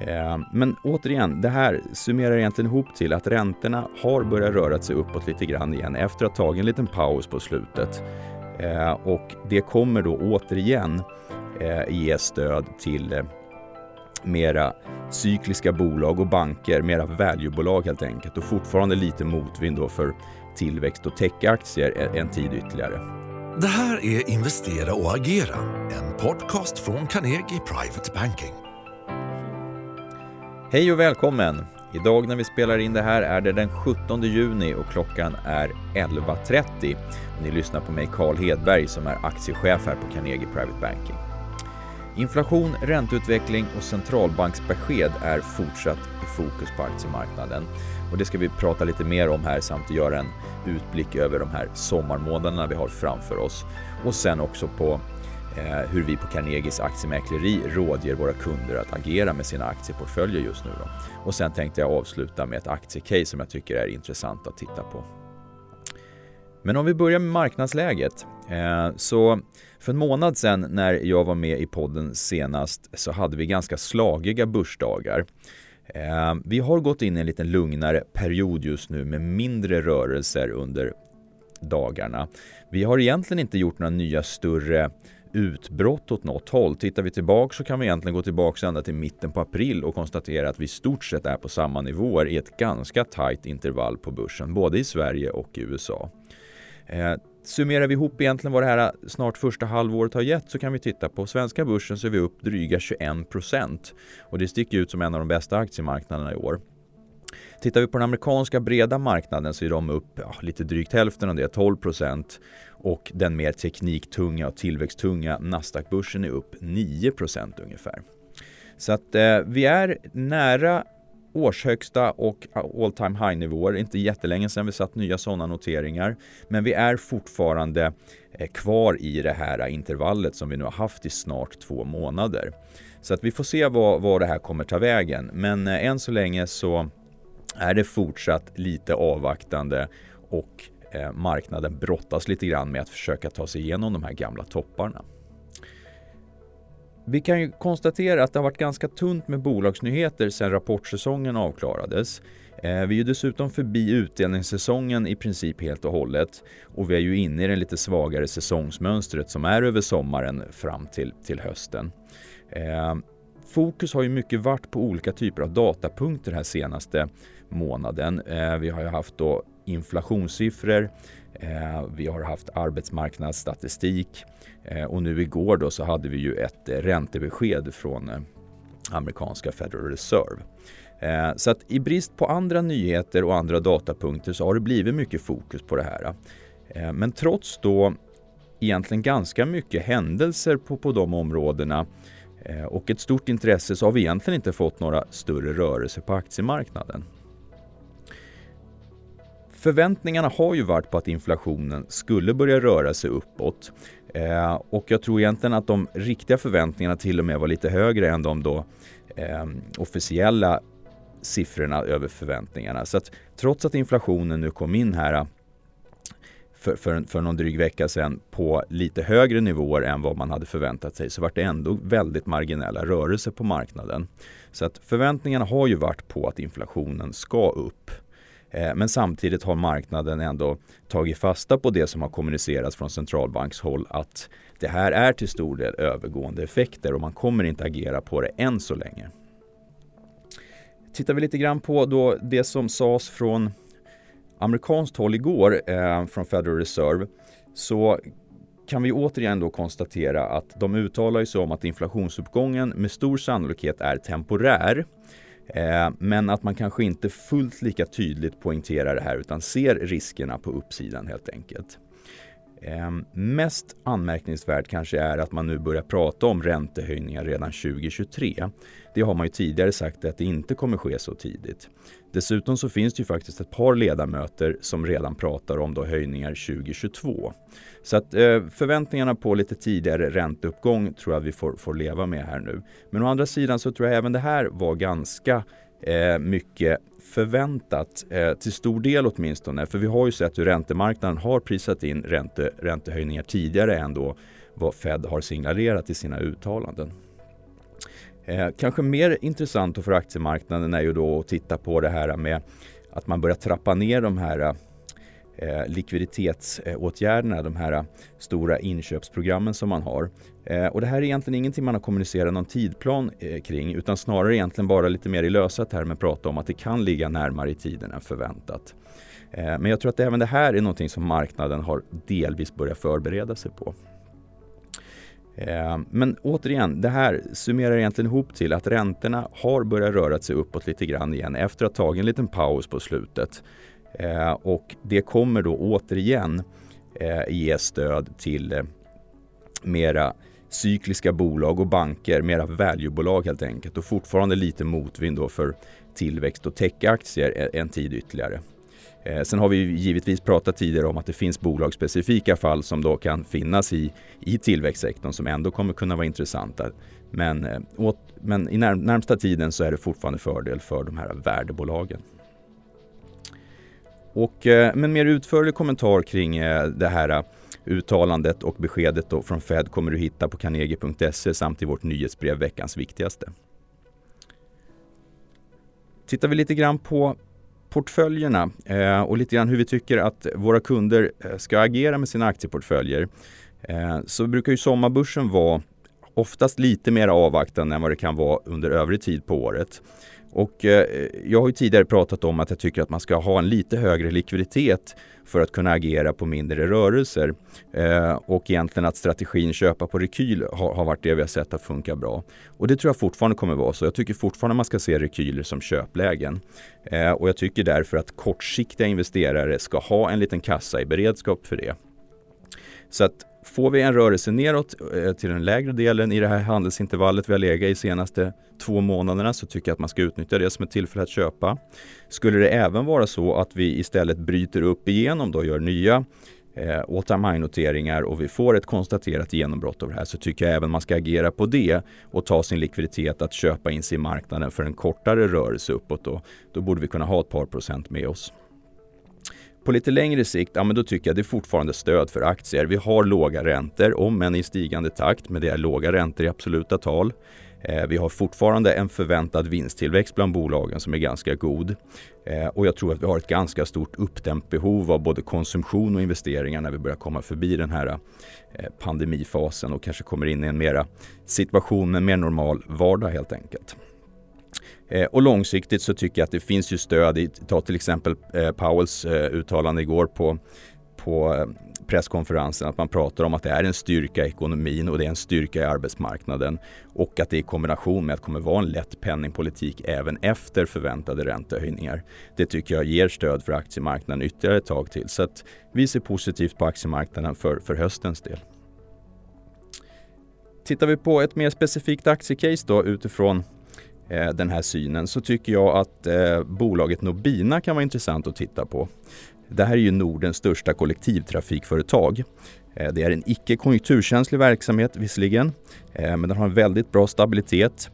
Eh, men återigen, det här summerar egentligen ihop till att räntorna har börjat röra sig uppåt lite grann igen efter att ha tagit en liten paus på slutet. Eh, och det kommer då återigen eh, ge stöd till mera cykliska bolag och banker, mera valuebolag helt enkelt och fortfarande lite motvind då för tillväxt och techaktier en tid ytterligare. Det här är Investera och agera, en podcast från Carnegie Private Banking. Hej och välkommen! Idag när vi spelar in det här är det den 17 juni och klockan är 11.30. Ni lyssnar på mig Carl Hedberg som är aktiechef här på Carnegie Private Banking. Inflation, ränteutveckling och centralbanksbesked är fortsatt i fokus på aktiemarknaden. Och det ska vi prata lite mer om här samt göra en utblick över de här sommarmånaderna vi har framför oss. Och sen också på Eh, hur vi på Carnegies aktiemäkleri rådger våra kunder att agera med sina aktieportföljer just nu. Då. Och sen tänkte jag avsluta med ett aktiecase som jag tycker är intressant att titta på. Men om vi börjar med marknadsläget. Eh, så för en månad sedan när jag var med i podden senast så hade vi ganska slagiga börsdagar. Eh, vi har gått in i en lite lugnare period just nu med mindre rörelser under dagarna. Vi har egentligen inte gjort några nya större utbrott åt något håll. Tittar vi tillbaka så kan vi egentligen gå tillbaka ända till mitten på april och konstatera att vi i stort sett är på samma nivåer i ett ganska tajt intervall på börsen, både i Sverige och i USA. Eh, summerar vi ihop egentligen vad det här snart första halvåret har gett så kan vi titta på svenska börsen så är vi upp dryga 21 procent och det sticker ut som en av de bästa aktiemarknaderna i år. Tittar vi på den amerikanska breda marknaden så är de upp ja, lite drygt hälften av det, 12 procent. Och den mer tekniktunga och tillväxttunga Nasdaq-börsen är upp 9 procent ungefär. Så att eh, vi är nära årshögsta och all time high nivåer. Inte jättelänge sedan vi satt nya sådana noteringar. Men vi är fortfarande eh, kvar i det här intervallet som vi nu har haft i snart två månader. Så att vi får se vad, vad det här kommer ta vägen. Men eh, än så länge så är det fortsatt lite avvaktande och eh, marknaden brottas lite grann med att försöka ta sig igenom de här gamla topparna. Vi kan ju konstatera att det har varit ganska tunt med bolagsnyheter sedan rapportsäsongen avklarades. Eh, vi är dessutom förbi utdelningssäsongen i princip helt och hållet och vi är ju inne i det lite svagare säsongsmönstret som är över sommaren fram till, till hösten. Eh, Fokus har ju mycket varit på olika typer av datapunkter här senaste månaden. Eh, vi har ju haft då inflationssiffror, eh, vi har haft arbetsmarknadsstatistik eh, och nu igår då så hade vi ju ett räntebesked från amerikanska Federal Reserve. Så att i brist på andra nyheter och andra datapunkter så har det blivit mycket fokus på det här. Men trots då egentligen ganska mycket händelser på, på de områdena Eh, och ett stort intresse så har vi egentligen inte fått några större rörelser på aktiemarknaden. Förväntningarna har ju varit på att inflationen skulle börja röra sig uppåt eh, och jag tror egentligen att de riktiga förväntningarna till och med var lite högre än de då eh, officiella siffrorna över förväntningarna. Så att trots att inflationen nu kom in här för, för, för någon dryg vecka sedan på lite högre nivåer än vad man hade förväntat sig så var det ändå väldigt marginella rörelser på marknaden. Så att förväntningarna har ju varit på att inflationen ska upp. Eh, men samtidigt har marknaden ändå tagit fasta på det som har kommunicerats från centralbankshåll att det här är till stor del övergående effekter och man kommer inte agera på det än så länge. Tittar vi lite grann på då det som sades från amerikanskt håll igår eh, från Federal Reserve så kan vi återigen då konstatera att de uttalar sig om att inflationsuppgången med stor sannolikhet är temporär. Eh, men att man kanske inte fullt lika tydligt poängterar det här utan ser riskerna på uppsidan helt enkelt. Eh, mest anmärkningsvärt kanske är att man nu börjar prata om räntehöjningar redan 2023. Det har man ju tidigare sagt att det inte kommer ske så tidigt. Dessutom så finns det ju faktiskt ett par ledamöter som redan pratar om då höjningar 2022. Så att eh, förväntningarna på lite tidigare ränteuppgång tror jag vi får, får leva med här nu. Men å andra sidan så tror jag även det här var ganska eh, mycket förväntat, eh, till stor del åtminstone. För vi har ju sett hur räntemarknaden har prisat in ränte, räntehöjningar tidigare än då vad Fed har signalerat i sina uttalanden. Eh, kanske mer intressant för aktiemarknaden är ju då att titta på det här med att man börjar trappa ner de här eh, eh, likviditetsåtgärderna, de här stora inköpsprogrammen som man har. Eh, och det här är egentligen ingenting man har kommunicerat någon tidplan eh, kring utan snarare egentligen bara lite mer i lösa termer prata om att det kan ligga närmare i tiden än förväntat. Eh, men jag tror att även det här är någonting som marknaden har delvis börjat förbereda sig på. Eh, men återigen, det här summerar egentligen ihop till att räntorna har börjat röra sig uppåt lite grann igen efter att ha tagit en liten paus på slutet. Eh, och det kommer då återigen eh, ge stöd till eh, mera cykliska bolag och banker, mera valuebolag helt enkelt och fortfarande lite motvind då för tillväxt och techaktier en tid ytterligare. Eh, sen har vi givetvis pratat tidigare om att det finns bolagsspecifika fall som då kan finnas i, i tillväxtsektorn som ändå kommer kunna vara intressanta. Men, åt, men i när, närmsta tiden så är det fortfarande fördel för de här värdebolagen. Och, eh, men mer utförlig kommentar kring eh, det här eh, uttalandet och beskedet då från Fed kommer du hitta på carnegie.se samt i vårt nyhetsbrev Veckans viktigaste. Tittar vi lite grann på portföljerna och lite grann hur vi tycker att våra kunder ska agera med sina aktieportföljer så brukar ju sommarbörsen vara oftast lite mer avvaktande än vad det kan vara under övrig tid på året. Och eh, jag har ju tidigare pratat om att jag tycker att man ska ha en lite högre likviditet för att kunna agera på mindre rörelser. Eh, och egentligen att strategin köpa på rekyl har, varit det vi har sett att funka bra. Och det tror jag fortfarande kommer vara så. Jag tycker fortfarande man ska se rekyler som köplägen. Eh, och jag tycker därför att kortsiktiga investerare ska ha en liten kassa i beredskap för det. Så att Får vi en rörelse neråt eh, till den lägre delen i det här handelsintervallet vi har legat i senaste två månaderna så tycker jag att man ska utnyttja det som ett tillfälle att köpa. Skulle det även vara så att vi istället bryter upp igenom och gör nya eh, all time noteringar och vi får ett konstaterat genombrott av det här så tycker jag även man ska agera på det och ta sin likviditet att köpa in sig i marknaden för en kortare rörelse uppåt. Då, då borde vi kunna ha ett par procent med oss. På lite längre sikt, ja men då tycker jag det är fortfarande stöd för aktier. Vi har låga räntor, om än i stigande takt, men det är låga räntor i absoluta tal. Eh, vi har fortfarande en förväntad vinsttillväxt bland bolagen som är ganska god. Eh, och jag tror att vi har ett ganska stort uppdämt behov av både konsumtion och investeringar när vi börjar komma förbi den här eh, pandemifasen och kanske kommer in i en mera situation med mer normal vardag helt enkelt. Eh, och långsiktigt så tycker jag att det finns ju stöd i, ta till exempel eh, Powells eh, uttalande igår på, på eh, presskonferensen att man pratar om att det är en styrka i ekonomin och det är en styrka i arbetsmarknaden och att det i kombination med att det kommer vara en lätt penningpolitik även efter förväntade räntehöjningar. Det tycker jag ger stöd för aktiemarknaden ytterligare ett tag till. Så att vi ser positivt på aktiemarknaden för, för höstens del. Tittar vi på ett mer specifikt aktiecase då utifrån Eh, den här synen så tycker jag att eh, bolaget Nobina kan vara intressant att titta på. Det här är ju Nordens största kollektivtrafikföretag. Eh, det är en icke konjunkturkänslig verksamhet visserligen, men den har en väldigt bra stabilitet.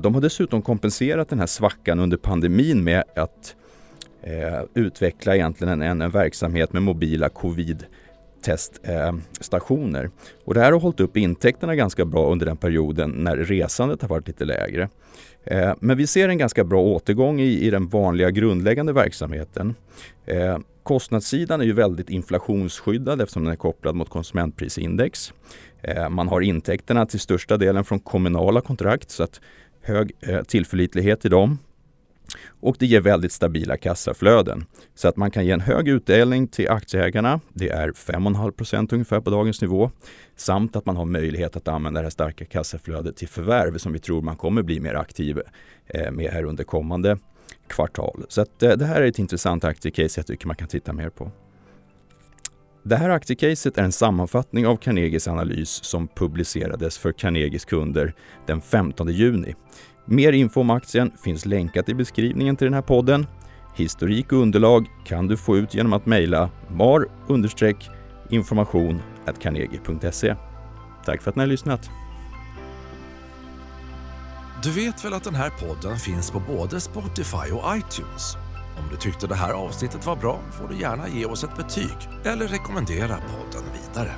De har dessutom kompenserat den här svackan under pandemin med att utveckla egentligen en, en verksamhet med mobila covid teststationer. Och det här har hållit upp intäkterna ganska bra under den perioden när resandet har varit lite lägre. Eh, men vi ser en ganska bra återgång i, i den vanliga grundläggande verksamheten. Eh, kostnadssidan är ju väldigt inflationsskyddad eftersom den är kopplad mot konsumentprisindex. Eh, man har intäkterna till största delen från kommunala kontrakt så att hög tillförlitlighet i dem. Och det ger väldigt stabila kassaflöden. Så att man kan ge en hög utdelning till aktieägarna. Det är 5,5% ungefär på dagens nivå. Samt att man har möjlighet att använda det här starka kassaflödet till förvärv som vi tror man kommer bli mer aktiv eh, med här under kommande kvartal. Så att eh, det här är ett intressant aktiecase jag tycker man kan titta mer på. Det här aktiecaset är en sammanfattning av Carnegies analys som publicerades för Carnegies kunder den 15 juni. Mer info om aktien finns länkat i beskrivningen till den här podden. Historik och underlag kan du få ut genom att mejla mar-information carnegie.se. Tack för att ni har lyssnat. Du vet väl att den här podden finns på både Spotify och iTunes? Om du tyckte det här avsnittet var bra får du gärna ge oss ett betyg eller rekommendera podden vidare.